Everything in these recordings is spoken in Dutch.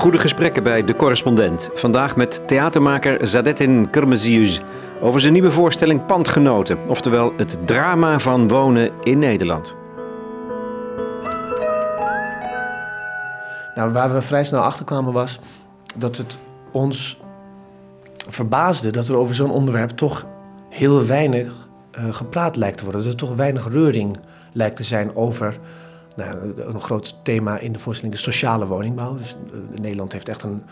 Goede gesprekken bij De Correspondent. Vandaag met theatermaker Zadettin Kermezius over zijn nieuwe voorstelling Pandgenoten. Oftewel het drama van wonen in Nederland. Nou, waar we vrij snel achter kwamen was dat het ons verbaasde dat er over zo'n onderwerp toch heel weinig uh, gepraat lijkt te worden. Dat er toch weinig reuring lijkt te zijn over nou, een groot thema in de voorstelling, de sociale woningbouw. Dus uh, Nederland heeft echt een,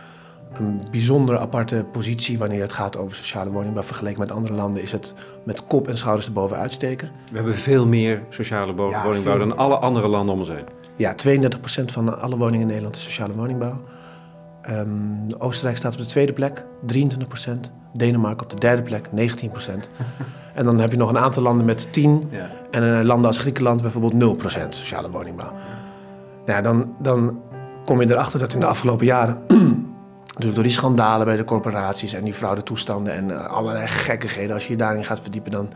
een bijzondere aparte positie wanneer het gaat over sociale woningbouw. Vergeleken met andere landen is het met kop en schouders erboven uitsteken. We hebben veel meer sociale woningbouw dan alle andere landen om ons heen. Ja, 32% van alle woningen in Nederland is sociale woningbouw. Um, Oostenrijk staat op de tweede plek, 23%. Denemarken op de derde plek, 19%. en dan heb je nog een aantal landen met 10. Ja. En landen als Griekenland bijvoorbeeld 0% sociale woningbouw. Nou ja, dan, dan kom je erachter dat in de afgelopen jaren... door die schandalen bij de corporaties en die fraudetoestanden en uh, allerlei gekkigheden... als je je daarin gaat verdiepen, dan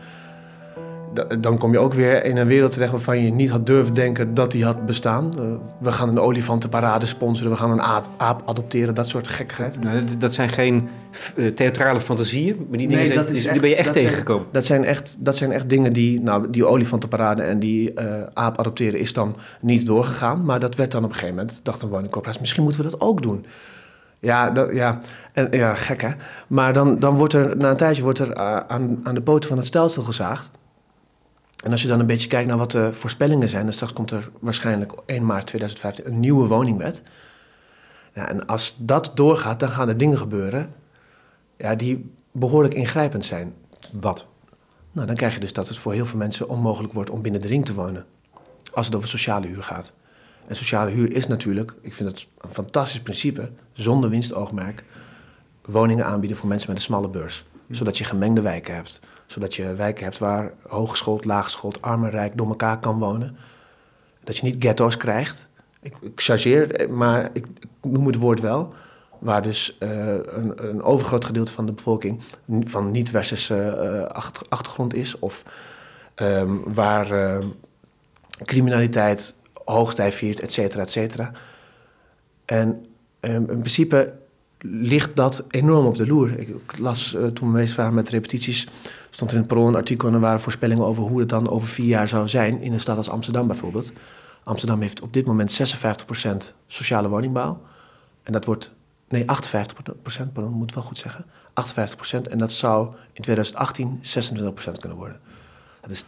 dan kom je ook weer in een wereld terecht waarvan je niet had durven denken dat die had bestaan. Uh, we gaan een olifantenparade sponsoren, we gaan een aap, adopteren, dat soort gekheid. Nou, dat zijn geen uh, theatrale fantasieën, maar die dingen zijn, die, echt, ben je echt tegengekomen. dat, zijn echt, dat zijn echt dingen die, nou, die olifantenparade en die uh, aap adopteren is dan niet doorgegaan. Maar dat werd dan op een gegeven moment, dacht een woningcorporatie, misschien moeten we dat ook doen. Ja, dat, ja. En, ja, gek hè. Maar dan, dan wordt er, na een tijdje wordt er aan, aan de poten van het stelsel gezaagd. En als je dan een beetje kijkt naar wat de voorspellingen zijn, dan straks komt er waarschijnlijk 1 maart 2015 een nieuwe woningwet. Ja, en als dat doorgaat, dan gaan er dingen gebeuren ja, die behoorlijk ingrijpend zijn. Wat? Nou, dan krijg je dus dat het voor heel veel mensen onmogelijk wordt om binnen de ring te wonen. Als het over sociale huur gaat. En sociale huur is natuurlijk, ik vind het een fantastisch principe, zonder winstoogmerk, woningen aanbieden voor mensen met een smalle beurs. Hm. Zodat je gemengde wijken hebt zodat je wijken hebt waar hooggeschoold, laaggeschoold, arm en rijk door elkaar kan wonen. Dat je niet ghetto's krijgt. Ik, ik chargeer, maar ik, noem het woord wel. Waar dus uh, een, een, overgroot gedeelte van de bevolking van niet-westerse uh, achtergrond is. Of um, waar uh, criminaliteit hoogtij viert, et cetera, et cetera. En um, in principe ligt dat enorm op de loer. Ik las toen we bezig waren met repetities stond er in het Parool een artikel en er waren voorspellingen over hoe het dan over vier jaar zou zijn in een stad als Amsterdam bijvoorbeeld. Amsterdam heeft op dit moment 56% sociale woningbouw. En dat wordt, nee 58%, pardon, moet wel goed zeggen. 58% en dat zou in 2018 26% kunnen worden. Dat is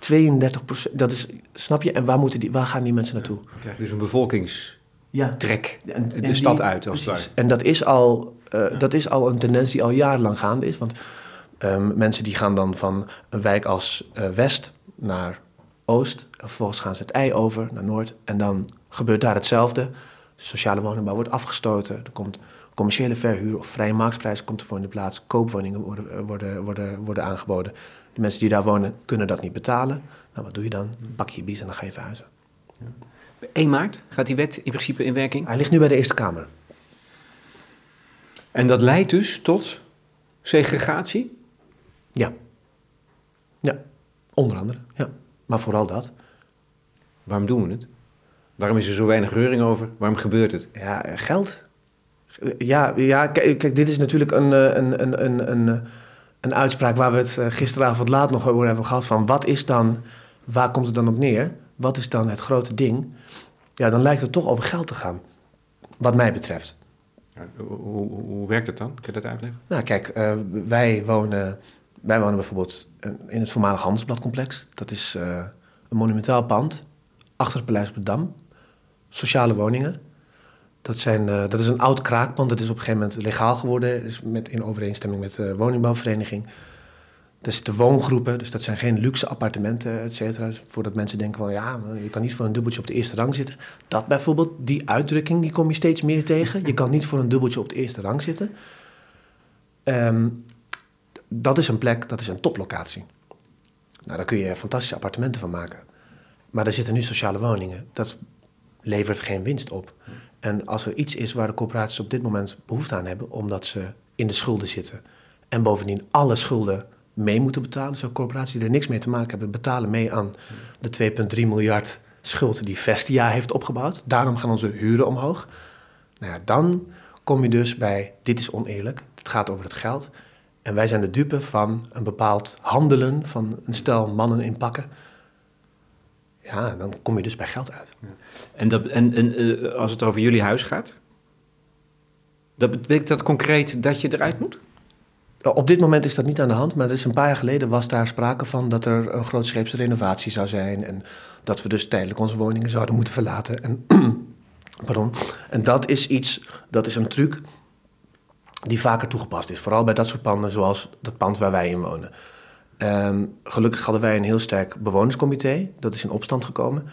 32%, dat is, snap je? En waar, moeten die, waar gaan die mensen naartoe? Ja, krijg je dus een bevolkingstrek ja. de stad uit als En dat is, al, uh, dat is al een tendens die al jarenlang gaande is. Want Um, mensen die gaan dan van een wijk als uh, West naar Oost. Vervolgens gaan ze het ei over naar Noord. En dan gebeurt daar hetzelfde. De sociale woningbouw wordt afgestoten. Er komt commerciële verhuur of vrije marktprijs komt ervoor in de plaats. Koopwoningen worden, eh, worden, worden, worden aangeboden. De mensen die daar wonen kunnen dat niet betalen. Nou, wat doe je dan? Pak je bies en dan ga je verhuizen. 1 maart gaat die wet in principe in werking? Hij ligt nu bij de Eerste Kamer. En dat leidt dus tot segregatie? Ja. Ja, onder andere. Ja. Maar vooral dat. Waarom doen we het? Waarom is er zo weinig reuring over? Waarom gebeurt het? Ja, geld. Ja, ja kijk, dit is natuurlijk een, een, een, een, een, een uitspraak waar we het gisteravond laat nog over hebben gehad. Van wat is dan, waar komt het dan op neer? Wat is dan het grote ding? Ja, dan lijkt het toch over geld te gaan. Wat mij betreft. Ja, hoe, hoe, werkt het dan? Kun je dat uitleggen? Nou, kijk, uh, wij wonen wij wonen bijvoorbeeld in het voormalig handelsbladcomplex. Dat is uh, een monumentaal pand achter het Paleis op de Dam. Sociale woningen. Dat, zijn, uh, dat is een oud kraakpand. Dat is op een gegeven moment legaal geworden. Is met, in overeenstemming met de woningbouwvereniging. Er zitten woongroepen, dus dat zijn geen luxe appartementen, et cetera. Voordat mensen denken van ja, je kan niet voor een dubbeltje op de eerste rang zitten. Dat bijvoorbeeld, die uitdrukking, die kom je steeds meer tegen. Je kan niet voor een dubbeltje op de eerste rang zitten. Um, dat is een plek, dat is een toplocatie. Nou, daar kun je fantastische appartementen van maken. Maar er zitten nu sociale woningen. Dat levert geen winst op. En als er iets is waar de corporaties op dit moment behoefte aan hebben, omdat ze in de schulden zitten en bovendien alle schulden mee moeten betalen, zo corporaties die er niks mee te maken hebben, betalen mee aan de 2,3 miljard schuld die Vestia heeft opgebouwd. Daarom gaan onze huren omhoog. Nou ja, dan kom je dus bij dit is oneerlijk, het gaat over het geld. En wij zijn de dupe van een bepaald handelen van een stel mannen in pakken. Ja, dan kom je dus bij geld uit. En, dat, en, en eh, als het over jullie huis gaat? Dat betekent dat concreet dat je eruit moet? Op dit moment is dat niet aan de hand, maar is een paar jaar geleden was daar sprake van dat er een grootscheepse renovatie zou zijn. En dat we dus tijdelijk onze woningen zouden moeten verlaten. En, pardon. en dat is iets, dat is een truc die vaker toegepast is. Vooral bij dat soort panden, zoals dat pand waar wij in wonen. Um, gelukkig hadden wij een heel sterk bewonerscomité. Dat is in opstand gekomen.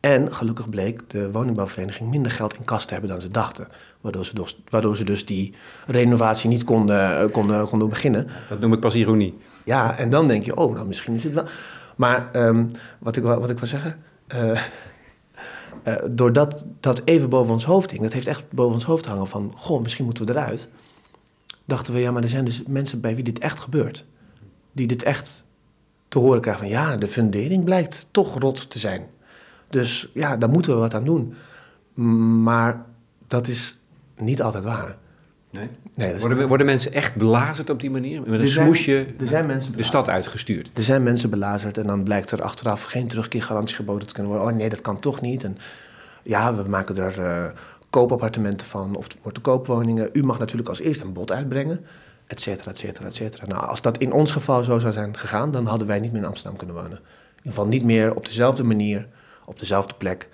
En gelukkig bleek de woningbouwvereniging minder geld in kas te hebben dan ze dachten. Waardoor ze dus, waardoor ze dus die renovatie niet konden, eh, konden, konden beginnen. Dat noem ik pas ironie. Ja, en dan denk je, oh, nou misschien is het wel. Maar um, wat, ik, wat ik wil zeggen. Uh, uh, doordat dat even boven ons hoofd hing, dat heeft echt boven ons hoofd hangen van, goh, misschien moeten we eruit. Dachten we, ja, maar er zijn dus mensen bij wie dit echt gebeurt. Die dit echt te horen krijgen van, ja, de fundering blijkt toch rot te zijn. Dus ja, daar moeten we wat aan doen. Maar dat is niet altijd waar. Nee? nee worden, worden, mensen echt belazerd op die manier? Met een smoesje er zijn mensen de stad uitgestuurd? Er zijn mensen belazerd en dan blijkt er achteraf geen terugkeergarantie geboden te kunnen worden. Oh nee, dat kan toch niet. En ja, we maken er uh, koopappartementen van of wordt koopwoningen. U mag natuurlijk als eerste een bod uitbrengen, et cetera, et cetera, et cetera. Nou, als dat in ons geval zo zou zijn gegaan, dan hadden wij niet meer in Amsterdam kunnen wonen. In ieder geval niet meer op dezelfde manier op dezelfde plek.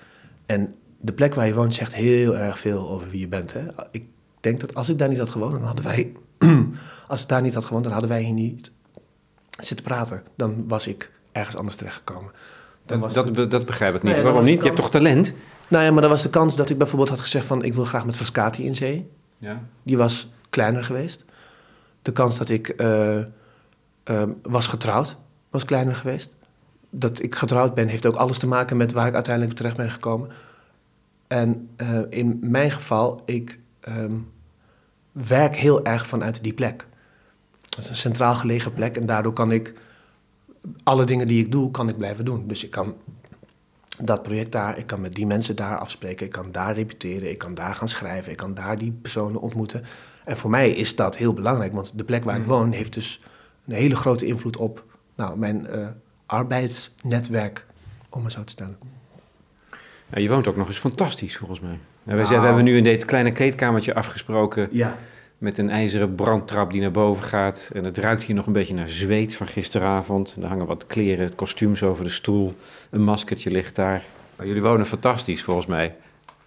En de plek waar je woont zegt heel erg veel over wie je bent. Hè? Ik denk dat als ik daar niet had gewoond, dan hadden wij. als ik daar niet had gewoond, dan hadden wij hier niet zitten praten. Dan was ik ergens anders terechtgekomen. Dat, dat, dat, begrijp ik niet. Waarom niet? Je hebt toch talent? Nou ja, maar dan was de kans dat ik bijvoorbeeld had gezegd van... ik wil graag met Frascati in zee. Ja. Die was kleiner geweest. De kans dat ik uh, uh, was getrouwd was kleiner geweest dat ik getrouwd ben, heeft ook alles te maken met waar ik uiteindelijk terecht ben gekomen. En uh, in mijn geval, ik um, werk heel erg vanuit die plek. Het is een centraal gelegen plek en daardoor kan ik alle dingen die ik doe, kan ik blijven doen. Dus ik kan dat project daar, ik kan met die mensen daar afspreken, ik kan daar repeteren, ik kan daar gaan schrijven, ik kan daar die personen ontmoeten. En voor mij is dat heel belangrijk, want de plek waar ik mm. woon heeft dus een hele grote invloed op nou, mijn uh, arbeidsnetwerk, om het zo te stellen. Ja, je woont ook nog eens fantastisch, volgens mij. Nou, we, we hebben nu in dit kleine kleedkamertje afgesproken ja. Met een ijzeren brandtrap die naar boven gaat. En het ruikt hier nog een beetje naar zweet van gisteravond. Er hangen wat kleren, kostuums over de stoel. Een maskertje ligt daar. Maar jullie wonen fantastisch, volgens mij.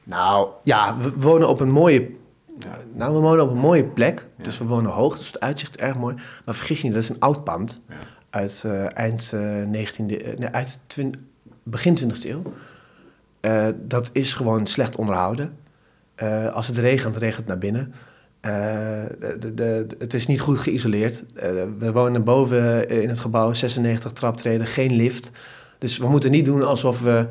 Nou, ja, we wonen op een mooie ja. Nou, we wonen op een mooie plek. Dus we wonen hoog, dus het uitzicht is erg mooi. Maar vergis je niet, dat is een oud pand. Ja uit uh, eind uh, 19e, nee, uit begin 20e eeuw. Uh, dat is gewoon slecht onderhouden. Als het regent, regent het naar binnen. De, de, het is niet goed geïsoleerd. we wonen boven in het gebouw, 96 traptreden, geen lift. Dus we moeten niet doen alsof we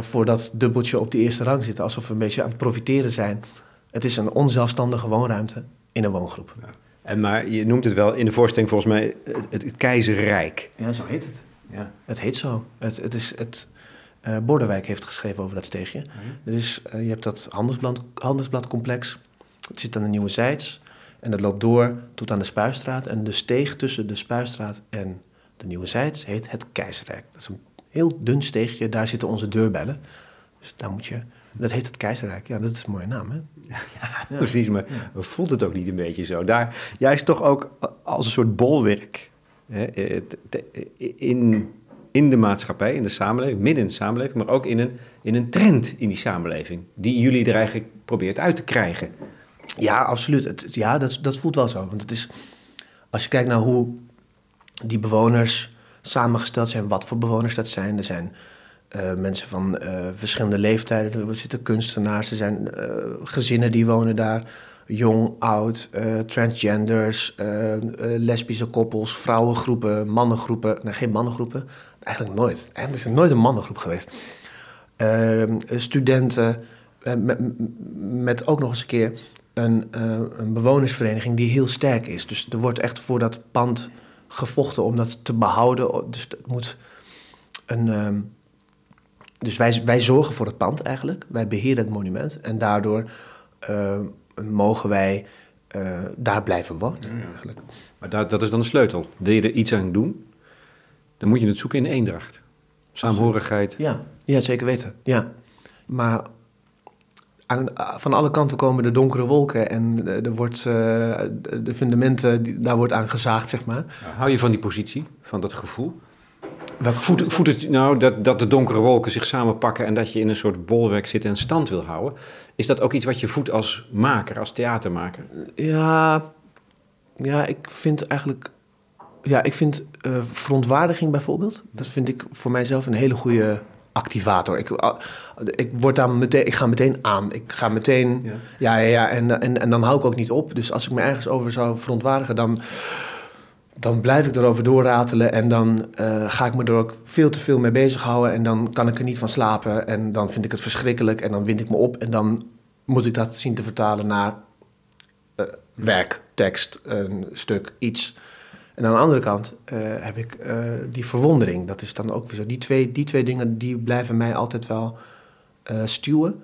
voor dat dubbeltje op de eerste rang zitten. Alsof we een beetje aan het profiteren zijn. Het is een onzelfstandige woonruimte in een woongroep. Ja. En maar je noemt het wel in de voorstelling volgens mij het, het keizerrijk. Ja, zo heet het. Ja. Het heet zo. Het, het is het. Uh, Bordewijk heeft geschreven over dat steegje. Oh dus uh, je hebt dat handelsblad, handelsbladcomplex. Het zit aan de Nieuwe Zijds. En dat loopt door tot aan de Spuistraat. En de steeg tussen de Spuistraat en de Nieuwe Zijds heet het Keizerrijk. Dat is een heel dun steegje. Daar zitten onze deurbellen. Dus daar moet je dat heet het keizerrijk. Ja, dat is een mooie naam, hè? Ja, ja precies, maar ja. voelt het ook niet een beetje zo? Daar, juist toch ook als een soort bolwerk hè, in, in de maatschappij, in de samenleving, midden in de samenleving, maar ook in een, in een trend in die samenleving, die jullie er eigenlijk probeert uit te krijgen. Ja, absoluut. Het, ja, dat, dat voelt wel zo. Want het is, als je kijkt naar hoe die bewoners samengesteld zijn, wat voor bewoners dat zijn. Er zijn uh, mensen van uh, verschillende leeftijden. Er zitten kunstenaars, er zijn uh, gezinnen die wonen daar. Jong, oud, transgenders, lesbische koppels, vrouwengroepen, mannengroepen. Nee, geen mannengroepen. Eigenlijk nooit. Er is nooit een mannengroep geweest. Ehm, studenten, met, met, ook nog eens een keer een, een bewonersvereniging die heel sterk is. Dus er wordt echt voor dat pand gevochten om dat te behouden. Dus het moet een... Ehm, dus wij, wij zorgen voor het pand eigenlijk. Wij beheren het monument. En daardoor uh, mogen wij daar blijven wonen eigenlijk. Maar dat, dat is dan de sleutel. Wil je er iets aan doen, dan moet je het zoeken in eendracht. Saamhorigheid. Ja, ja zeker weten. Ja. Maar aan, van alle kanten komen de donkere wolken en er wordt, uh, de fundamenten, daar wordt aan gezaagd, zeg maar. hou je van die positie, van dat gevoel? Voelt, voelt het nou dat, dat de donkere wolken zich samenpakken en dat je in een soort bolwerk zit en stand wil houden? Is dat ook iets wat je voedt als maker, als theatermaker? Ja, ja ik vind eigenlijk ja, ik vind uh, verontwaardiging bijvoorbeeld, dat vind ik voor mijzelf een hele goede activator. Ik, uh, ik, word daar meteen, ik ga meteen aan. Ik ga meteen, ja, ja, ja, ja en, en, en dan hou ik ook niet op. Dus als ik me ergens over zou verontwaardigen, dan, dan blijf ik erover doorratelen. En dan uh, ga ik me er ook veel te veel mee bezighouden. En dan kan ik er niet van slapen. En dan vind ik het verschrikkelijk. En dan wind ik me op. En dan moet ik dat zien te vertalen naar uh, werk, tekst, een stuk, iets. En aan de andere kant uh, heb ik uh, die verwondering. Dat is dan ook weer zo. Die twee, die twee dingen die blijven mij altijd wel uh, stuwen.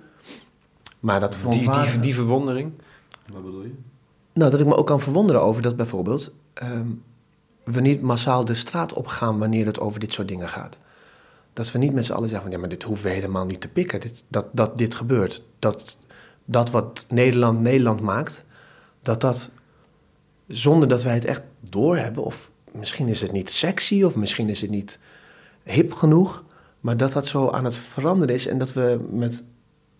Maar dat die, die, die verwondering? Wat bedoel je? Nou, dat ik me ook kan verwonderen over dat bijvoorbeeld um, we niet massaal de straat op gaan wanneer het over dit soort dingen gaat. Dat we niet met z'n allen zeggen van ja, maar dit hoeven we helemaal niet te pikken. Dit, dat, dat dit gebeurt. Dat, dat wat Nederland Nederland maakt, dat dat zonder dat wij het echt doorhebben. Of misschien is het niet sexy of misschien is het niet hip genoeg. Maar dat dat zo aan het veranderen is en dat we met,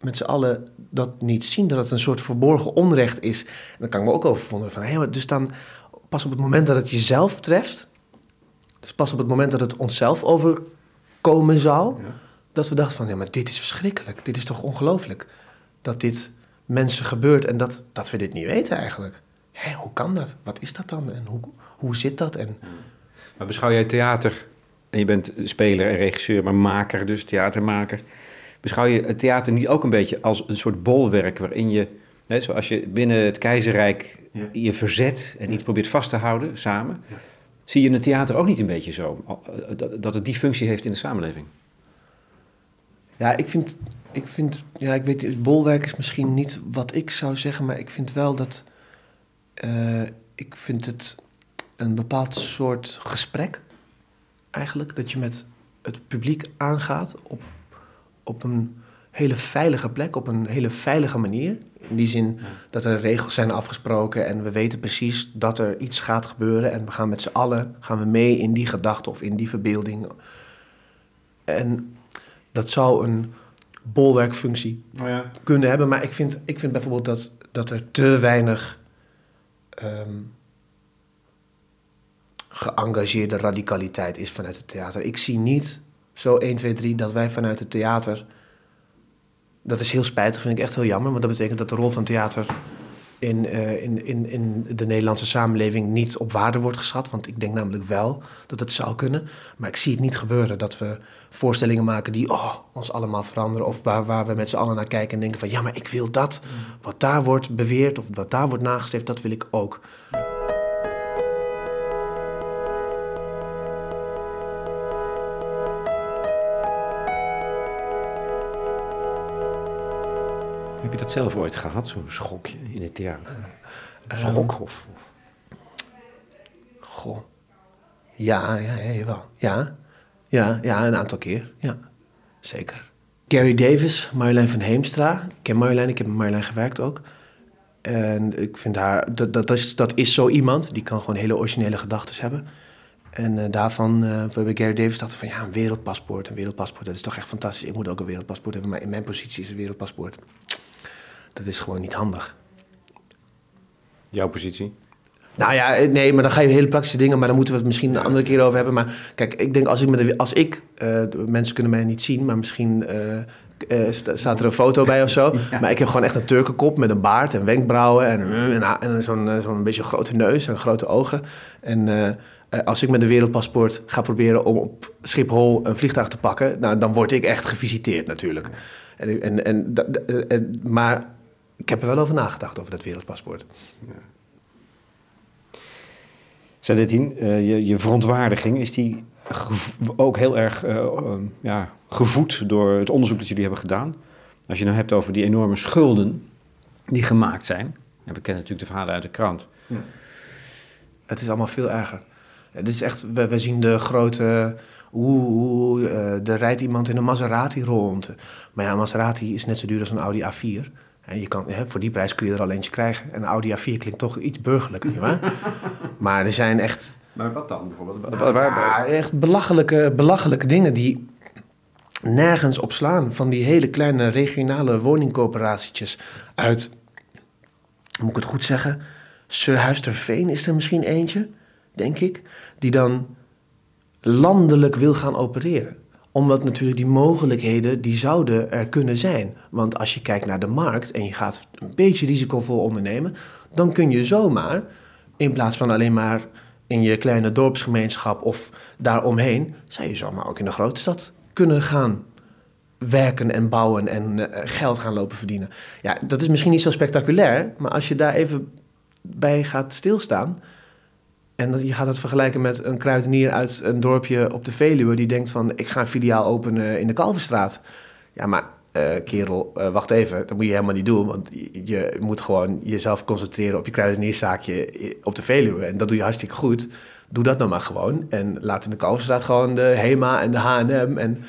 met z'n allen dat niet zien. Dat het een soort verborgen onrecht is. En dan kan ik me ook over verwonderen van... Hey, dus dan pas op het moment dat het jezelf treft... Dus pas op het moment dat het onszelf overkomen zou... Dat we dachten van, ja, maar dit is verschrikkelijk. Dit is toch ongelooflijk. Dat dit mensen gebeurt en dat, dat we dit niet weten eigenlijk hé, hoe kan dat? Wat is dat dan? En hoe, hoe zit dat? En... Maar beschouw jij theater, en je bent speler en regisseur, maar maker, dus theatermaker. Beschouw je het theater niet ook een beetje als een soort bolwerk waarin je, hè, zoals je binnen het keizerrijk je verzet en iets probeert vast te houden samen, zie je het theater ook niet een beetje zo, dat het die functie heeft in de samenleving? Ja, ik vind, ik vind, ja, ik weet, bolwerk is misschien niet wat ik zou zeggen, maar ik vind wel dat uh, ik vind het een bepaald soort gesprek eigenlijk. Dat je met het publiek aangaat op, op een hele veilige plek, op een hele veilige manier. In die zin dat er regels zijn afgesproken en we weten precies dat er iets gaat gebeuren. En we gaan met z'n allen gaan we mee in die gedachte of in die verbeelding. En dat zou een bolwerkfunctie oh ja. kunnen hebben. Maar ik vind, ik vind bijvoorbeeld dat, dat er te weinig um, geëngageerde radicaliteit is vanuit het theater. Ik zie niet zo 1, 2, 3 dat wij vanuit het theater. Dat is heel spijtig, vind ik echt heel jammer, want dat betekent dat de rol van theater in, uh, in, in, in de Nederlandse samenleving niet op waarde wordt geschat. Want ik denk namelijk wel dat het zou kunnen. Maar ik zie het niet gebeuren dat we voorstellingen maken die oh, ons allemaal veranderen. Of waar, waar we met z'n allen naar kijken en denken van ja, maar ik wil dat. Mm. Wat daar wordt beweerd of wat daar wordt nagestreefd, dat wil ik ook. Heb je dat zelf ooit gehad, zo'n schokje in het theater? Een ehm, schok of... Goh. Ja, ja, ja, jawel. Ja. Ja, ja, een aantal keer. Ja, zeker. Gary Davis, Marjolein van Heemstra. Ik ken Marjolein, ik heb met Marjolein gewerkt ook. En ik vind haar, dat, dat, is, dat is zo iemand, die kan gewoon hele originele gedachten hebben. En uh, daarvan, uh, we bij Gary Davis dachten van ja, een wereldpaspoort, een wereldpaspoort, dat is toch echt fantastisch. Ik moet ook een wereldpaspoort hebben, maar in mijn positie is een wereldpaspoort. Dat is gewoon niet handig. Jouw positie? Nou ja, eh, nee, maar dan ga je hele praktische dingen, maar dan moeten we het misschien een andere keer over hebben. Maar kijk, ik denk als ik, met de, als ik uh, mensen kunnen mij niet zien, maar misschien uh, staat er een foto bij of zo. Maar ik heb gewoon echt een turkenkop met een baard en wenkbrauwen en, en, en zo'n zo'n beetje grote neus en grote ogen. En als ik met een wereldpaspoort ga proberen om op Schiphol een vliegtuig te pakken, nou, dan word ik echt gevisiteerd natuurlijk. En, en, en, en maar ik heb er wel over nagedacht, over dat wereldpaspoort. Ja. Sadetien, uh, je, je verontwaardiging, is die ook heel erg uh, ja, gevoed door het onderzoek dat jullie hebben gedaan? Als je nou hebt over die enorme schulden die gemaakt zijn En we kennen natuurlijk de verhalen uit de krant. Ja. Het is allemaal veel erger. Het is echt, we, we zien de grote... Oeh, er rijdt iemand in een Maserati rond. Maar ja, een Maserati is net zo duur als een Audi A4. En je kan, hè, voor die prijs kun je er al eentje krijgen. En een Audi A4 klinkt toch iets burgerlijker, nietwaar? maar er zijn echt... Maar wat dan bijvoorbeeld? Ja, echt belachelijke, belachelijke dingen die nergens op slaan. Van die hele kleine regionale woningcoöperatietjes uit, moet ik het goed zeggen, Surhuisterveen is er misschien eentje, denk ik, die dan landelijk wil gaan opereren omdat natuurlijk die mogelijkheden, die zouden er kunnen zijn. Want als je kijkt naar de markt en je gaat een beetje risicovol ondernemen, dan kun je zomaar, in plaats van alleen maar in je kleine dorpsgemeenschap of daaromheen, zou je zomaar ook in de grote stad kunnen gaan werken en bouwen en eh, geld gaan lopen verdienen. Ja, dat is misschien niet zo spectaculair, maar als je daar even bij gaat stilstaan, en dat, je gaat het vergelijken met een kruidenier uit een dorpje op de Veluwe... die denkt van, ik ga een filiaal openen in de Kalverstraat. Ja, maar uh, kerel, uh, wacht even, dat moet je helemaal niet doen. Want je, je, moet gewoon jezelf concentreren op je kruidenierszaakje op de Veluwe. En dat doe je hartstikke goed. Doe dat nou maar gewoon. En laat in de Kalverstraat gewoon de HEMA en de H&M en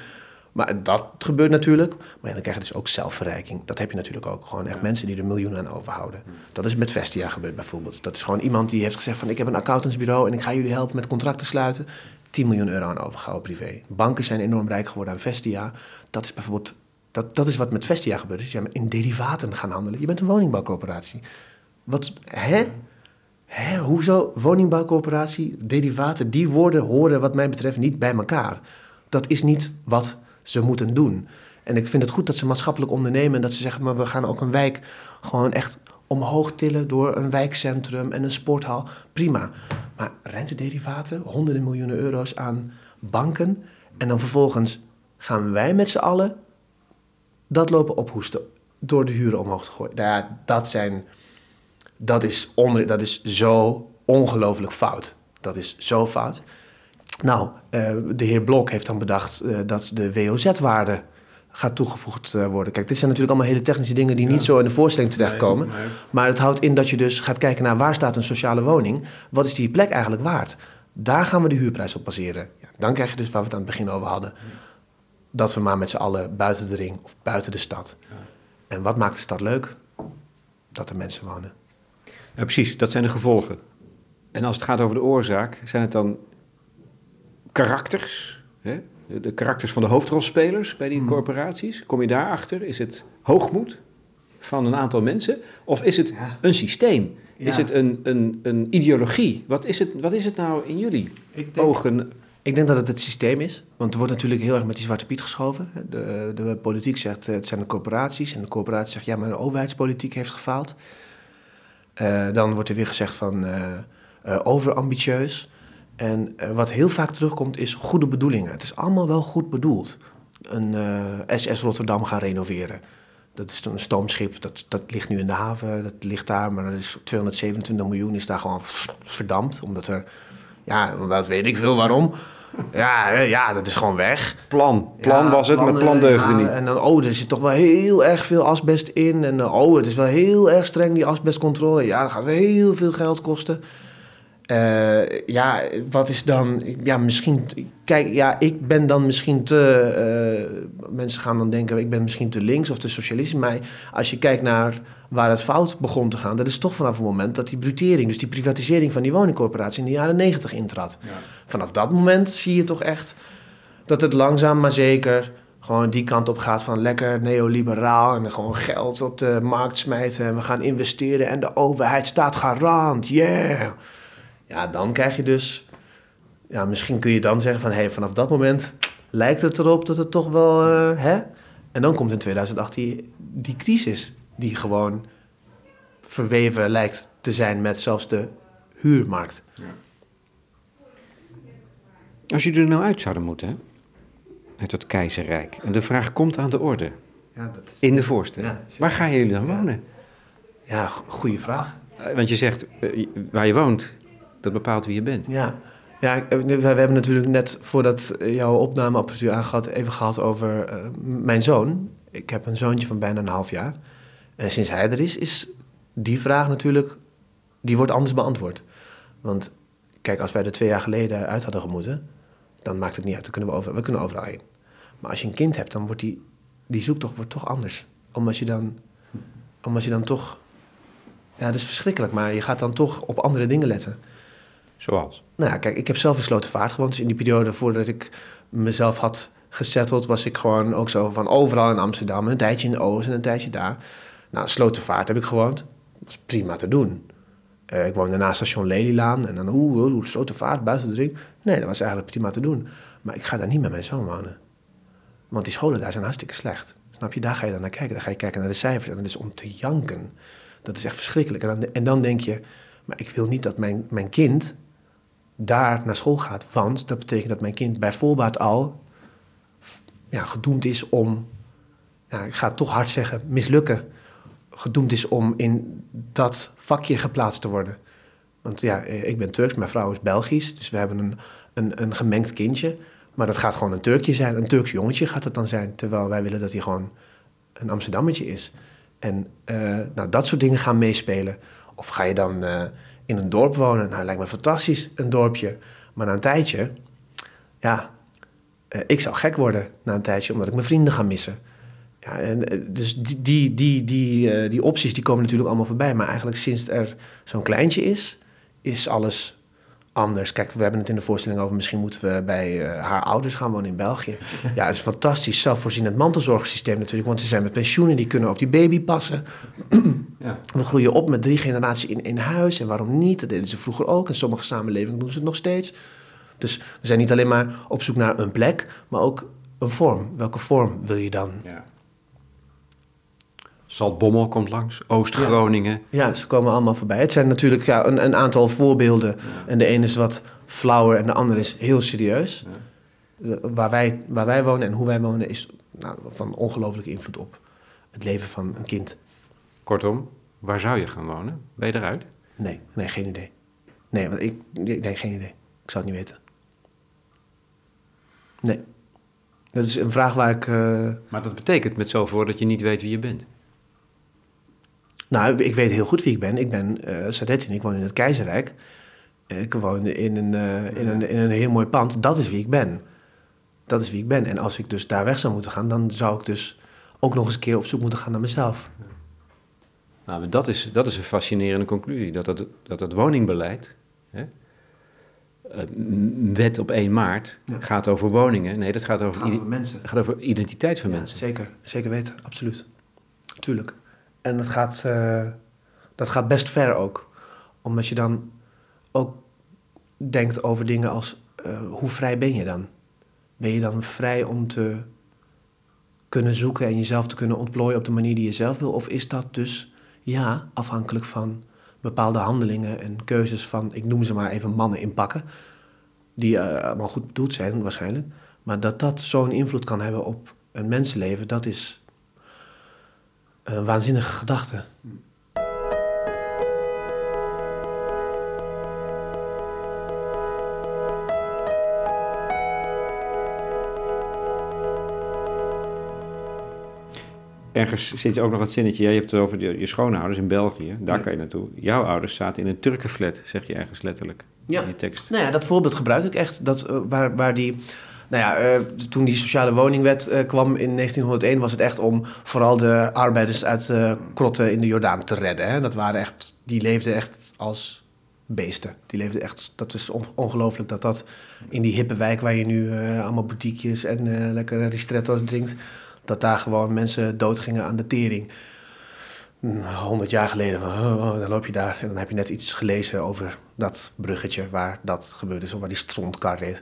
maar dat gebeurt natuurlijk. Maar ja, dan krijg je dus ook zelfverrijking. Dat heb je natuurlijk ook. Gewoon echt mensen die er miljoenen aan overhouden. Dat is met Vestia gebeurd bijvoorbeeld. Dat is gewoon iemand die heeft gezegd van... ik heb een accountantsbureau en ik ga jullie helpen met contracten sluiten. 10 miljoen euro aan overgehouden privé. Banken zijn enorm rijk geworden aan Vestia. Dat is bijvoorbeeld... Dat, dat is wat met Vestia gebeurt. Dus je in derivaten gaan handelen. Je bent een woningbouwcorporatie. Wat, hè? Hè, hoezo? Woningbouwcorporatie, derivaten, die woorden horen wat mij betreft niet bij elkaar. Dat is niet wat ze moeten doen. En ik vind het goed dat ze maatschappelijk ondernemen en dat ze zeggen, maar we gaan ook een wijk gewoon echt omhoog tillen door een wijkcentrum en een sporthal. Prima. Maar rentederivaten, honderden miljoenen euro's aan banken en dan vervolgens gaan wij met z'n allen dat lopen ophoesten door de huren omhoog te gooien. Nou ja, dat zijn, dat is, onder, dat is zo ongelooflijk fout. Dat is zo fout. Nou, uh, de heer Blok heeft dan bedacht uh, dat de WOZ-waarde gaat toegevoegd uh, worden. Kijk, dit zijn natuurlijk allemaal hele technische dingen die niet zo in de voorstelling terechtkomen. Nee, nee. Maar het houdt in dat je dus gaat kijken naar waar staat een sociale woning. Wat is die plek eigenlijk waard? Daar gaan we de huurprijs op baseren. Ja, dan krijg je dus waar we het aan het begin over hadden. Dat we maar met z'n allen buiten de ring of buiten de stad. Ja. En wat maakt de stad leuk? Dat er mensen wonen. Ja, precies, dat zijn de gevolgen. En als het gaat over de oorzaak, zijn het dan karakters, hè? de karakters van de hoofdrolspelers bij die hmm. corporaties. Kom je daarachter? Is het hoogmoed van een aantal mensen? Of is het een systeem? Is het een, een, een ideologie? Wat is, het, wat is het nou in jullie ik denk, ogen? Ik denk dat het het systeem is. Want er wordt natuurlijk heel erg met die zwarte piet geschoven. De, de politiek zegt eh, het zijn de corporaties. En de corporatie zegt ja, maar de overheidspolitiek heeft gefaald. Uh, dan wordt er weer gezegd van uh, uh, overambitieus. En uh, wat heel vaak terugkomt is goede bedoelingen. Het is allemaal wel goed bedoeld. Een uh, SS Rotterdam gaan renoveren. Dat is een stoomschip, dat, dat ligt nu in de haven, dat ligt daar, maar dat is 227 miljoen is daar gewoon verdampt. Omdat er, ja, dat weet ik veel waarom. Ja, ja, dat is gewoon weg. Plan. Plan ja, was het, maar plan deugde ja, niet. En dan, oh, er zit toch wel heel erg veel asbest in. En oh, het is wel heel erg streng, die asbestcontrole. Ja, dat gaat heel veel geld kosten. Uh, ja, wat is dan... Ja, misschien... Kijk, ja, ik ben dan misschien te... Uh, mensen gaan dan denken, ik ben misschien te links of te socialistisch. Maar als je kijkt naar waar het fout begon te gaan... dat is toch vanaf het moment dat die brutering... dus die privatisering van die woningcorporatie in de jaren negentig intrad. Ja. Vanaf dat moment zie je toch echt dat het langzaam maar zeker... gewoon die kant op gaat van lekker neoliberaal... en gewoon geld op de markt smijten... en we gaan investeren en de overheid staat garant, yeah... Ja, dan krijg je dus... Ja, misschien kun je dan zeggen van... Hey, vanaf dat moment lijkt het erop dat het toch wel... Uh, hè? En dan komt in 2018 die, crisis... die gewoon verweven lijkt te zijn met zelfs de huurmarkt. Ja. Als jullie er nou uit zouden moeten, hè? uit het keizerrijk... en de vraag komt aan de orde... Ja, dat in de voorstelling. Ja, Waar gaan jullie dan wonen? Ja, goede vraag. Eh, want je zegt, eh, waar je woont, dat bepaalt wie je bent. Ja. Ja, we hebben natuurlijk net voordat jouw opnameapparatuur aangehad, even gehad over uh, mijn zoon. Ik heb een zoontje van bijna een half jaar. En sinds hij er is, is die vraag natuurlijk, die wordt anders beantwoord. Want kijk, als wij er twee jaar geleden uit hadden gemoeten, dan maakt het niet uit. Dan kunnen we, over, we kunnen overal heen. Maar als je een kind hebt, dan wordt die, die zoektocht wordt toch anders. Omdat je dan, omdat je dan toch... Ja, dat is verschrikkelijk, maar je gaat dan toch op andere dingen letten. Zoals? Nou ja, kijk, ik heb zelf in Slotenvaart gewoond. Dus in die periode voordat ik mezelf had gesetteld... was ik gewoon ook zo van overal in Amsterdam. Een tijdje in de Oost en een tijdje daar. Nou, Slotenvaart heb ik gewoond. Dat was prima te doen. Uh, ik woonde naast station Lelylaan. En dan, oeh, oeh Slotenvaart, buiten de. Nee, dat was eigenlijk prima te doen. Maar ik ga daar niet met mijn zoon wonen. Want die scholen daar zijn hartstikke slecht. Snap je? Daar ga je dan naar kijken. Dan ga je kijken naar de cijfers. En dat is om te janken. Dat is echt verschrikkelijk. En dan, en dan denk je, maar ik wil niet dat mijn, mijn kind daar naar school gaat. Want dat betekent dat mijn kind bij voorbaat al ja, gedoemd is om, ja, ik ga het toch hard zeggen, mislukken. Gedoemd is om in dat vakje geplaatst te worden. Want ja, ik ben Turks, mijn vrouw is Belgisch. Dus we hebben een, een, een gemengd kindje. Maar dat gaat gewoon een Turkje zijn. Een Turks jongetje gaat het dan zijn. Terwijl wij willen dat hij gewoon een Amsterdammetje is. En uh, nou, dat soort dingen gaan meespelen. Of ga je dan uh, in een dorp wonen? Nou, lijkt me fantastisch, een dorpje. Maar na een tijdje, ja, uh, ik zou gek worden na een tijdje, omdat ik mijn vrienden ga missen. Ja, en, dus die, die, die, die, die opties die komen natuurlijk allemaal voorbij. Maar eigenlijk sinds er zo'n kleintje is, is alles anders. Kijk, we hebben het in de voorstelling over... misschien moeten we bij uh, haar ouders gaan wonen in België. Ja, het is fantastisch. Zelfvoorzienend mantelzorgsysteem natuurlijk. Want ze zijn met pensioenen, die kunnen op die baby passen. ja. We groeien op met drie generaties in, in huis. En waarom niet? Dat deden ze vroeger ook. In sommige samenlevingen doen ze het nog steeds. Dus we zijn niet alleen maar op zoek naar een plek... maar ook een vorm. Welke vorm wil je dan? Ja. Zaltbommel komt langs, Oost-Groningen. Ja. ze komen allemaal voorbij. Het zijn natuurlijk ja, een, een aantal voorbeelden. En de ene is wat flauwer en de andere is heel serieus. Waar, wij, waar wij wonen en hoe wij wonen is nou, van ongelooflijke invloed op het leven van een kind. Kortom, waar zou je gaan wonen? Ben je eruit? Nee, nee geen idee. Nee, want ik, nee, geen idee. Ik zou het niet weten. Nee. Dat is een vraag waar ik... Uh... Maar dat betekent met zoveel dat je niet weet wie je bent. Nou, ik weet heel goed wie ik ben. Ik ben uh, Sadetin, ik woon in het Keizerrijk. Ik woon in een, uh, in, een, in een heel mooi pand. Dat is wie ik ben. Dat is wie ik ben. En als ik dus daar weg zou moeten gaan, dan zou ik dus ook nog eens een keer op zoek moeten gaan naar mezelf. Nou, dat is, dat is een fascinerende conclusie. Dat dat, dat, dat woningbeleid, hè, uh, wet op 1 maart, gaat over woningen. Nee, dat gaat over, gaat over mensen. gaat over identiteit van mensen. Zeker, zeker weten, absoluut. Tuurlijk. En dat gaat, uh, dat gaat best ver ook. Omdat je dan ook denkt over dingen als uh, hoe vrij ben je dan? Ben je dan vrij om te kunnen zoeken en jezelf te kunnen ontplooien op de manier die je zelf wil? Of is dat dus, ja, afhankelijk van bepaalde handelingen en keuzes van, ik noem ze maar even mannen inpakken, die uh, allemaal goed bedoeld zijn waarschijnlijk. Maar dat dat zo'n invloed kan hebben op een mensenleven, dat is een waanzinnige gedachte. Ergens zit je ook nog wat zinnetje. Ja, je hebt het over je, je schoonouders in België. Daar kan je naartoe. Jouw ouders zaten in een Turkenflat, zeg je ergens letterlijk ja. in je tekst. Nou ja, dat voorbeeld gebruik ik echt. Dat, uh, waar, waar die nou ja, uh, toen die sociale woningwet uh, kwam in 1901 was het echt om vooral de arbeiders uit uh, krotten in de Jordaan te redden. Hè. Dat waren echt, die leefden echt als beesten. Die leefden echt, dat is on ongelooflijk dat dat in die hippe wijk waar je nu allemaal boutiquejes en lekkere ristretto's drinkt, dat daar gewoon mensen doodgingen aan de tering. 100 jaar geleden, oh, oh, dan loop je daar en dan heb je net iets gelezen over dat bruggetje waar dat gebeurde, of waar die strontkar reed.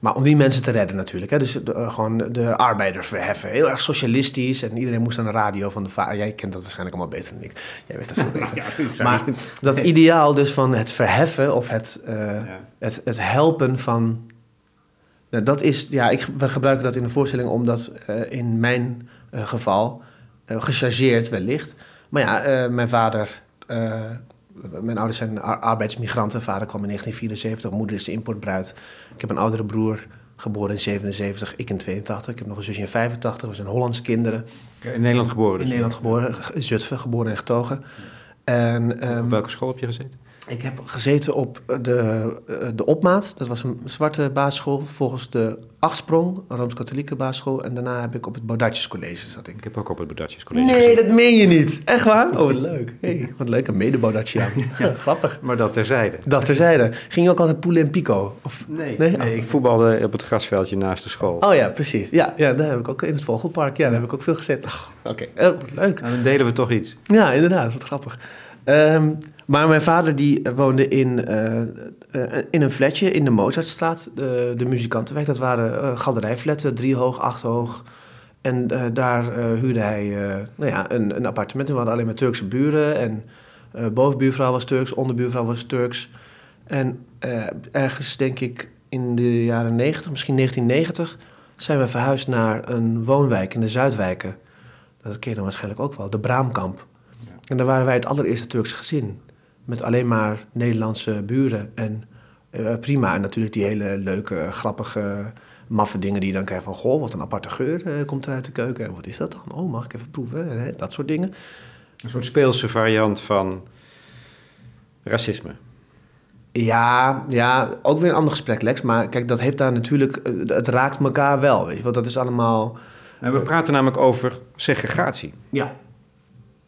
Maar om die mensen te redden natuurlijk. Hè? Dus de, uh, gewoon de arbeiders verheffen. Heel erg socialistisch. En iedereen moest aan de radio van de vader. Jij kent dat waarschijnlijk allemaal beter dan ik. Jij weet dat veel beter. ja, maar dat ideaal dus van het verheffen of het, uh, ja. het, het helpen van... Nou, dat is, ja, ik, we gebruiken dat in de voorstelling omdat uh, in mijn geval, gechargeerd wellicht... Maar ja, mijn vader mijn ouders zijn arbeidsmigranten. Vader kwam in 1974, moeder is de importbruid. Ik heb een oudere broer, geboren in 77, ik in 82. Ik heb nog een zusje in 85. We zijn Hollandse kinderen. In Nederland geboren dus? In Nederland geboren, Zutphen, geboren en getogen. En, um, op welke school heb je gezeten? Ik heb gezeten op de, eh, de Opmaat. Dat was een zwarte basisschool volgens de Achtsprong, een Rooms-Katholieke basisschool. En daarna heb ik op het Baudatjescollege zat ik. Ik heb ook op het Baudatjescollege Nee, dat meen je niet. Echt waar? Oh, wat leuk. Hey, wat leuk, een mede ja. Grappig. Maar dat terzijde. Dat terzijde. Ging je ook altijd poelen en pico? Of... Nee, nee? nee ik voetbalde op het grasveldje naast de school. Oh ja, precies. Ja, ja daar heb ik ook in het Vogelpark. Ja, daar heb ik ook veel gezet. Oh, Oké, okay. oh, leuk. En dan deden we toch iets. Ja, inderdaad. Wat grappig. Um, maar mijn vader die woonde in, uh, in een flatje in de Mozartstraat, de, de muzikantenwijk. Dat waren uh, galerijfletten, drie hoog, acht hoog. En daar huurde hij nou ja, een, een appartement. En we hadden alleen maar Turkse buren. En bovenbuurvrouw was Turks, onderbuurvrouw was Turks. En ergens, denk ik, in de jaren 90, misschien 1990, zijn we verhuisd naar een woonwijk in de Zuidwijken. Dat ken je dan waarschijnlijk ook wel, de Braamkamp. En daar waren wij het allereerste Turkse gezin met alleen maar Nederlandse buren. En uh, prima. En natuurlijk die hele leuke, grappige, maffe dingen die je dan krijgt van... goh, wat een aparte geur uh, komt er uit de keuken. En wat is dat dan? Oh, mag ik even proeven? Hè? Dat soort dingen. Een soort speelse variant van racisme. Ja, ja, ook weer een ander gesprek, Lex. Maar kijk, dat heeft daar natuurlijk... Eh, het raakt elkaar wel, weet je. Want dat is allemaal... En we praten namelijk over segregatie. Ja.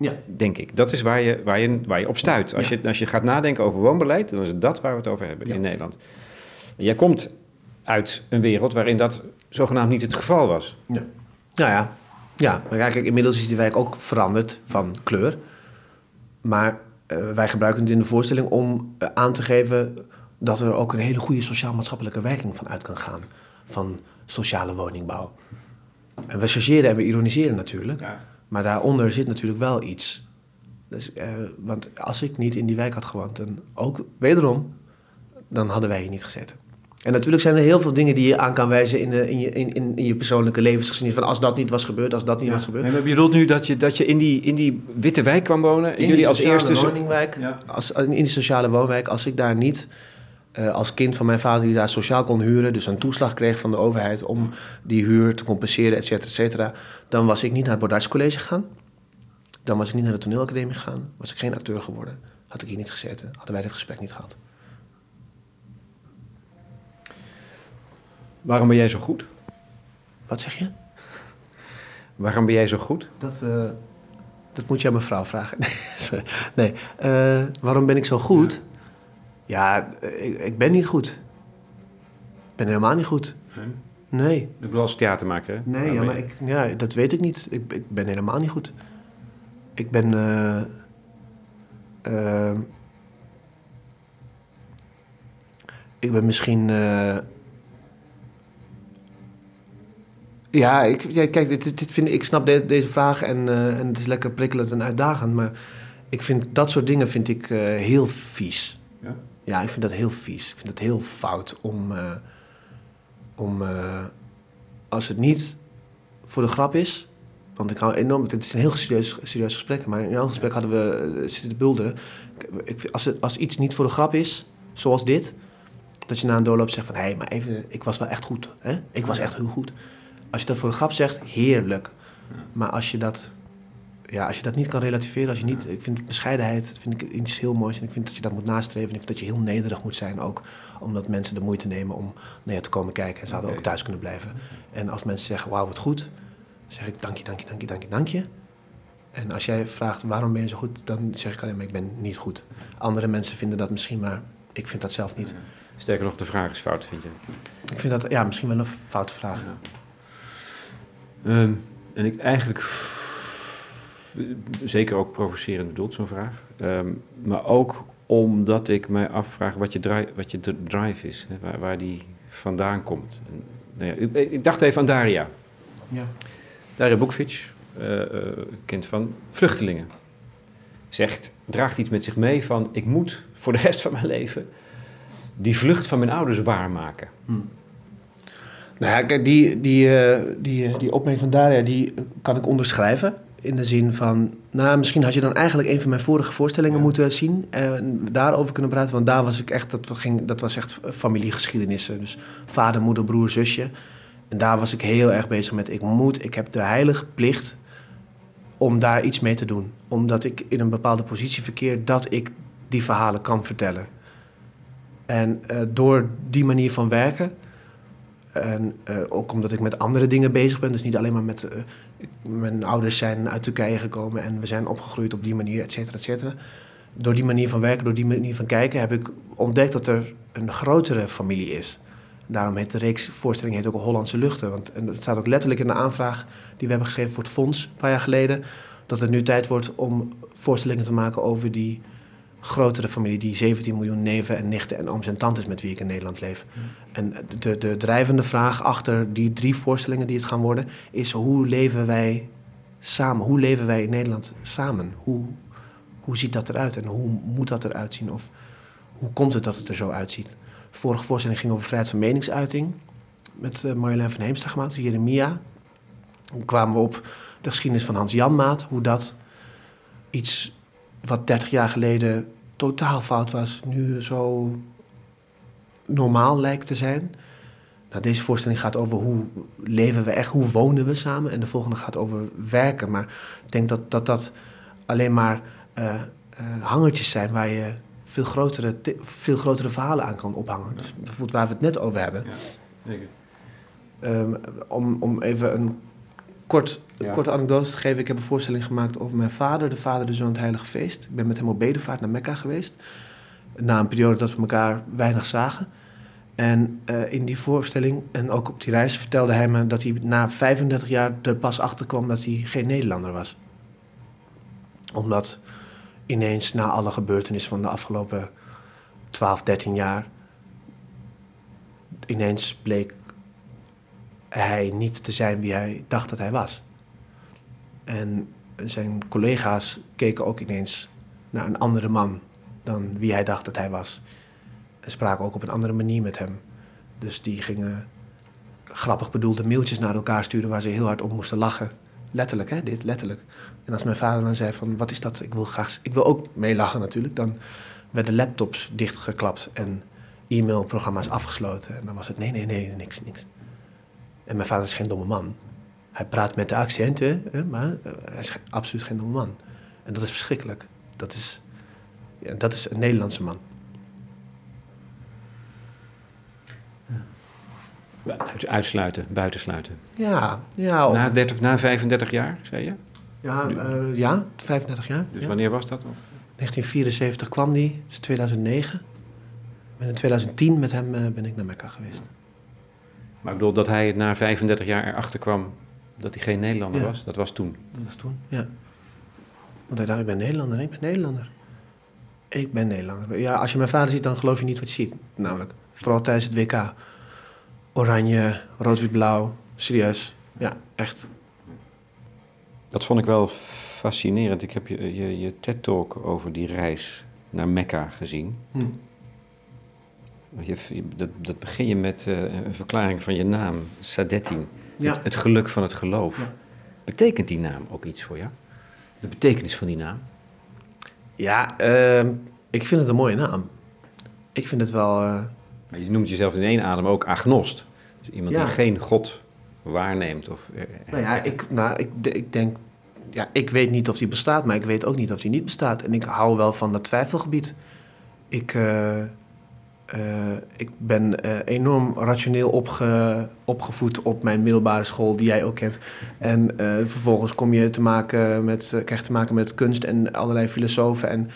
Ja. Denk ik. Dat is waar je, waar je, waar je op stuit. Als, je, als je gaat nadenken over woonbeleid, dan is het dat waar we het over hebben in Nederland. Jij komt uit een wereld waarin dat zogenaamd niet het geval was. Ja. Nou ja, ja. kijk, inmiddels is die wijk ook veranderd van kleur. Maar uh, wij gebruiken het in de voorstelling om uh, aan te geven dat er ook een hele goede sociaal-maatschappelijke werking van uit kan gaan. Van sociale woningbouw. En we chargeren en we ironiseren natuurlijk. Ja. Maar daaronder zit natuurlijk wel iets. Dus, uh, want als ik niet in die wijk had gewoond, dan ook wederom, dan hadden wij hier niet gezeten. En natuurlijk zijn er heel veel dingen die je aan kan wijzen in, de, in, je, in, in, je persoonlijke levensgeschiedenis. Van als dat niet was gebeurd, als dat niet was gebeurd. En je bedoelt nu dat je, dat je in, die, in die witte wijk kwam wonen? In jullie als eerste woningwijk, ja. als, in die sociale woonwijk. Als ik daar niet uh, als kind van mijn vader die daar sociaal kon huren, dus een toeslag kreeg van de overheid om die huur te compenseren, et cetera, et cetera, dan was ik niet naar het Bordartscollege gegaan. Dan was ik niet naar de toneelacademie gegaan. Was ik geen acteur geworden. Had ik hier niet gezeten. Hadden wij dit gesprek niet gehad. Waarom ben jij zo goed? Wat zeg je? Waarom ben jij zo goed? Dat, uh, dat moet je aan mijn vrouw vragen. nee, uh, waarom ben ik zo goed? Ja, ik, ik, ben niet goed. Ik ben helemaal niet goed. Nee. nee. Ik bedoel als theatermaker, Nee, ja, maar ik, ja, dat weet ik niet. Ik, ik ben helemaal niet goed. Ik ben... Uh, uh, ik ben misschien... Uh, ja, ik, ja, kijk, dit, dit vind, ik snap deze vraag en, en het is lekker prikkelend en uitdagend, maar ik vind dat soort dingen vind ik heel vies. Ja? Ik vind dat heel vies. Ik vind het heel fout om, uh, om uh, als het niet voor de grap is, want ik hou enorm, het is een heel serieus, serieus gesprek, maar in een gesprek hadden we uh, zitten te bulderen. Ik, als, het, als iets niet voor de grap is, zoals dit, dat je na een doorloop zegt van, hé, hey, maar even, ik was wel echt goed. Hè? Ik was echt heel goed. Als je dat voor de grap zegt, heerlijk. Maar als je dat ja, als je dat niet kan relativeren, als je niet, ik vind bescheidenheid vind ik iets heel moois en ik vind dat je dat moet nastreven. En ik vind dat je heel nederig moet zijn ook, omdat mensen de moeite nemen om naar je te komen kijken en ze hadden ook thuis kunnen blijven. En als mensen zeggen, wauw, wat goed, dan zeg ik dank je, dank je, dank je, dank je, dank je. En als jij vraagt waarom ben je zo goed, dan zeg ik alleen maar ik ben niet goed. Andere mensen vinden dat misschien, maar ik vind dat zelf niet. Sterker nog, de vraag is fout, vind je? Ik vind dat, ja, misschien wel een foute vraag. Ja. Um, en ik eigenlijk zeker ook provocerend bedoeld, zo'n vraag. Ehm, maar ook omdat ik mij afvraag wat je, drive, wat je drive is, hè, waar, waar, die vandaan komt. En, nou ja, ik, ik, dacht even aan Daria. Ja. Daria Bukvic, uh, kind van vluchtelingen, zegt, draagt iets met zich mee van... ik moet voor de rest van mijn leven die vlucht van mijn ouders waarmaken. Hm. Nou ja, die, die, uh, die, die opmerking van Daria, die kan ik onderschrijven. In de zin van, nou, misschien had je dan eigenlijk een van mijn vorige voorstellingen moeten zien en daarover kunnen praten. Want daar was ik echt, dat, ging, dat was echt familiegeschiedenissen. Dus vader, moeder, broer, zusje. En daar was ik heel erg bezig met, ik moet, ik heb de heilige plicht om daar iets mee te doen. Omdat ik in een bepaalde positie verkeer dat ik die verhalen kan vertellen. En uh, door die manier van werken, en uh, ook omdat ik met andere dingen bezig ben, dus niet alleen maar met. Uh, mijn ouders zijn uit Turkije gekomen en we zijn opgegroeid op die manier, et cetera, et cetera. Door die manier van werken, door die manier van kijken, heb ik ontdekt dat er een grotere familie is. Daarom heet de reeks voorstelling heet ook Hollandse Luchten. Want het staat ook letterlijk in de aanvraag die we hebben geschreven voor het fonds een paar jaar geleden. Dat het nu tijd wordt om voorstellingen te maken over die grotere familie, die 17 miljoen neven en nichten en ooms en tantes met wie ik in Nederland leef. Mm. En de, de drijvende vraag achter die drie voorstellingen die het gaan worden, is hoe leven wij samen? Hoe leven wij in Nederland samen? Hoe, hoe ziet dat eruit en hoe moet dat eruit zien? Of hoe komt het dat het er zo uitziet? De vorige voorstelling ging over vrijheid van meningsuiting. Met uh, Marjolein van Heemstra gemaakt, Jeremia. Hoe kwamen we op de geschiedenis van Hans Janmaat. Hoe dat iets wat 30 jaar geleden totaal fout was, nu zo normaal lijkt te zijn. Nou, deze voorstelling gaat over hoe leven we echt, hoe wonen we samen. En de volgende gaat over werken. Maar ik denk dat dat, dat alleen maar uh, hangertjes zijn waar je veel grotere, veel grotere verhalen aan kan ophangen. Dus bijvoorbeeld waar we het net over hebben. Ja, um, om, om even een kort, korte anekdote te geven. Ik heb een voorstelling gemaakt over mijn vader, de vader, de zoon, het heilige feest. Ik ben met hem op bedevaart naar Mekka geweest. Na een periode dat we elkaar weinig zagen. En uh, in die voorstelling en ook op die reis vertelde hij me dat hij na 35 jaar er pas achter kwam dat hij geen Nederlander was. Omdat ineens na alle gebeurtenissen van de afgelopen 12, 13 jaar, ineens bleek hij niet te zijn wie hij dacht dat hij was. En zijn collega's keken ook ineens naar een andere man dan wie hij dacht dat hij was. En spraken ook op een andere manier met hem. Dus die gingen grappig bedoelde mailtjes naar elkaar sturen waar ze heel hard op moesten lachen. Letterlijk, hè, dit, letterlijk. En als mijn vader dan zei van, wat is dat? Ik wil graag, ik wil ook meelachen natuurlijk. Dan werden laptops dichtgeklapt en e-mailprogramma's afgesloten. En dan was het, nee, nee, nee, niks, niks. En mijn vader is geen domme man. Hij praat met de accenten, hè, maar eh, hij is absoluut geen domme man. En dat is verschrikkelijk. Dat is, ja, dat is een Nederlandse man. Uitsluiten, buitensluiten. Ja, ja. Na, 30, na 35 jaar, zei je? Ja, uh, ja 35 jaar. Dus wanneer was dat dan? 1974 kwam die, dus 2009. En in 2010 met hem uh, ben ik naar Mekka geweest. Maar ik bedoel dat hij na 35 jaar erachter kwam dat hij geen Nederlander was, dat was toen. Dat was toen, ja. Want hij dacht, ik ben Nederlander, ik ben Nederlander. Ik ben Nederlander. Ja, als je mijn vader ziet, dan geloof je niet wat je ziet. Namelijk, vooral tijdens het WK. Oranje, rood-wit-blauw, serieus. Ja, echt. Dat vond ik wel fascinerend. Ik heb je, je, je TED-talk over die reis naar Mekka gezien. Hm. Je, dat, dat begin je met uh, een verklaring van je naam, Sadettin. Ja. Het, het, geluk van het geloof. Ja. Betekent die naam ook iets voor jou? De betekenis van die naam? Ja, uh, ik vind het een mooie naam. Ik vind het wel... Uh... Maar je noemt jezelf in één adem ook agnost. Dus iemand die geen God waarneemt. Of, uh, nou ja, ik, nou, ik, ik denk... Ja, ik weet niet of die bestaat, maar ik weet ook niet of die niet bestaat. En ik hou wel van dat twijfelgebied. Ik... Uh, ik ben uh, enorm rationeel opge, opgevoed op mijn middelbare school, die jij ook kent. En uh, vervolgens kom je te maken met, krijg je te maken met kunst en allerlei filosofen. En,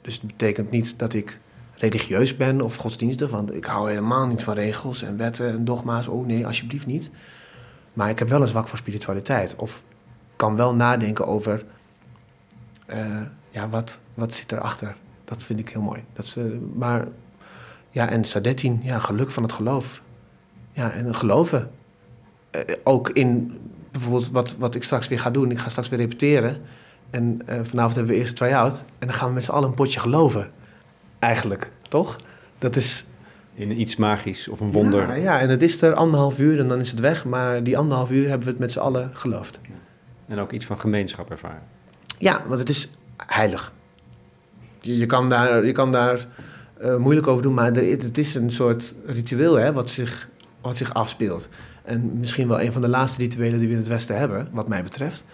dus het betekent niet dat ik religieus ben of godsdienstig, want ik hou helemaal niet van regels en wetten en dogma's. Oh nee, alsjeblieft niet. Maar ik heb wel een zwak voor spiritualiteit. Of kan wel nadenken over, ja, wat, wat zit erachter? Dat vind ik heel mooi. Dat maar ja, en Sadettin, ja, geluk van het geloof. Ja, en geloven. Uh, ook in bijvoorbeeld wat, wat ik straks weer ga doen. Ik ga straks weer repeteren. En uh, vanavond hebben we eerst try-out. En dan gaan we met z'n allen een potje geloven. Eigenlijk, toch? Dat is... In iets magisch of een wonder. Ja, ja, en het is er anderhalf uur en dan is het weg. Maar die anderhalf uur hebben we het met z'n allen geloofd. En ook iets van gemeenschap ervaren. Ja, want het is heilig. Je, je kan daar... Je kan daar uh, moeilijk over doen, maar het is een soort ritueel hè, wat, zich, wat zich afspeelt. En misschien wel een van de laatste rituelen die we in het Westen hebben, wat mij betreft.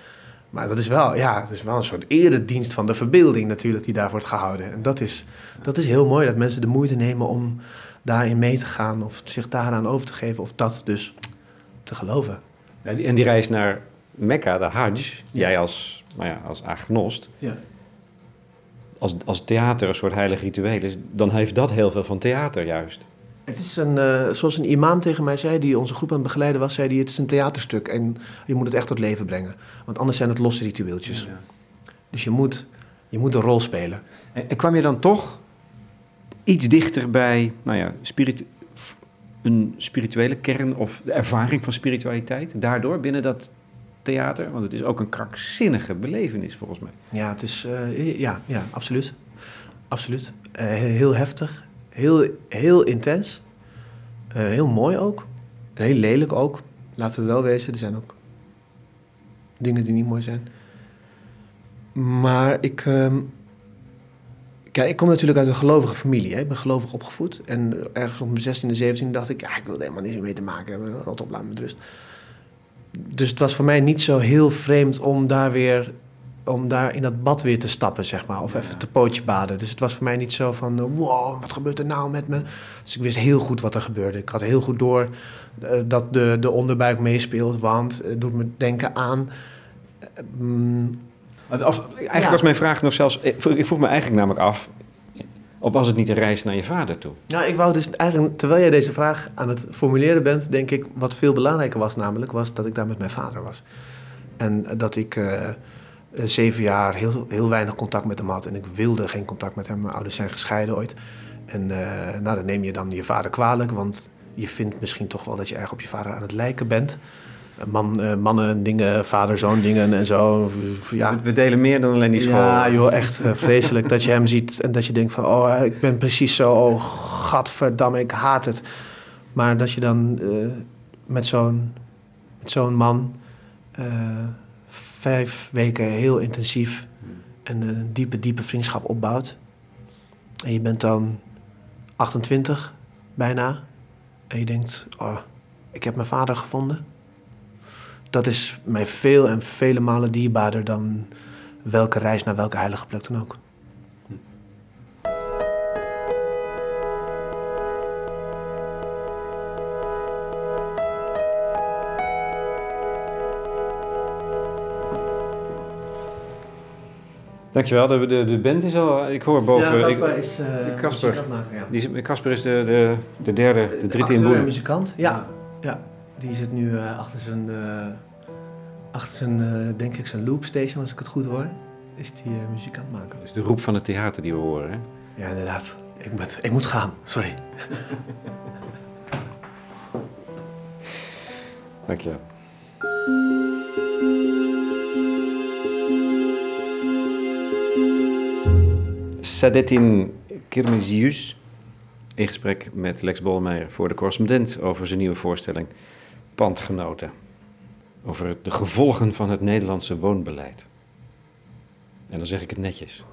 Maar dat is wel, ja, het is wel een soort eredienst van de verbeelding natuurlijk die daar wordt gehouden. En dat is, dat is heel mooi, dat mensen de moeite nemen om daarin mee te gaan of zich daaraan over te geven of dat dus te geloven. en die reis naar Mekka, de Hajj, jij als, nou ja, als agnost, ja. Als, als theater een soort heilig ritueel is, dan heeft dat heel veel van theater juist. Het is een, uh, zoals een imam tegen mij zei, die onze groep aan het begeleiden was, zei hij, het is een theaterstuk en je moet het echt tot leven brengen. Want anders zijn het losse ritueeltjes. Ja, Dus je moet, je moet een rol spelen. En, en, kwam je dan toch iets dichter bij, nou ja, spirit, een spirituele kern of de ervaring van spiritualiteit daardoor binnen dat theater? Want het is ook een krankzinnige belevenis volgens mij. Ja, het is, uh, ja, ja, absoluut. Absoluut. Uh, heel heftig Heel, heel intens. Uh, heel mooi ook. Heel lelijk ook. Laten we wel wezen, er zijn ook dingen die niet mooi zijn. Maar ik. Uh, kijk, ik kom natuurlijk uit een gelovige familie. Hè. Ik ben gelovig opgevoed. En ergens op mijn 16e, 17e dacht ik... Ja, ik wil helemaal niets mee te maken hebben. Rot op, laat me rust. Dus het was voor mij niet zo heel vreemd om daar weer om daar in dat bad weer te stappen, zeg maar. Of even te pootje baden. Dus het was voor mij niet zo van, eh, wow, wat gebeurt er nou met me? Dus ik wist heel goed wat er gebeurde. Ik had heel goed door uh, dat de, de onderbuik meespeelt, want het doet me denken aan... Um, eigenlijk was mijn vraag nog zelfs... Ik vroeg me eigenlijk namelijk af... Of was het niet een reis naar je vader toe? Nou, ik wou dus eigenlijk, terwijl jij deze vraag aan het formuleren bent, denk ik, wat veel belangrijker was namelijk, was dat ik daar met mijn vader was. En dat ik... Uh, uh, zeven jaar heel, heel weinig contact met hem had. En ik wilde geen contact met hem. Mijn ouders zijn gescheiden ooit. En uh, nou, dan neem je dan je vader kwalijk. Want je vindt misschien toch wel dat je erg op je vader aan het lijken bent. Man, uh, mannen, dingen, vader, zoon, dingen en zo. Ja. We delen meer dan alleen die school. Ja, joh, echt vreselijk dat je hem ziet en dat je denkt van... oh, ik ben precies zo, oh, gadverdamme, ik haat het. Maar dat je dan met zo'n zo'n man vijf weken heel intensief en een diepe, diepe vriendschap opbouwt. En je bent dan 28 bijna. En je denkt, oh, ik heb mijn vader gevonden. Dat is mij veel en vele malen dierbaarder dan welke reis naar welke heilige plek dan ook. Dankjewel, de, de, de band is al, ik hoor boven... Ja, Casper is uh, Kasper, ja. Casper is de, de, de derde, de dritte in boer. muzikant, ja. ja. Die zit nu uh, achter zijn, uh, achter zijn uh, denk ik, zijn loopstation, als ik het goed hoor. Is die muzikant maken. Dus de roep van het theater die we horen, hè? Ja, inderdaad. Ik moet, ik moet gaan, sorry. Dankjewel. Sadetin Kirmizius in gesprek met Lex Bolmeijer voor de correspondent over zijn nieuwe voorstelling Pandgenoten. Over de gevolgen van het Nederlandse woonbeleid. En dan zeg ik het netjes.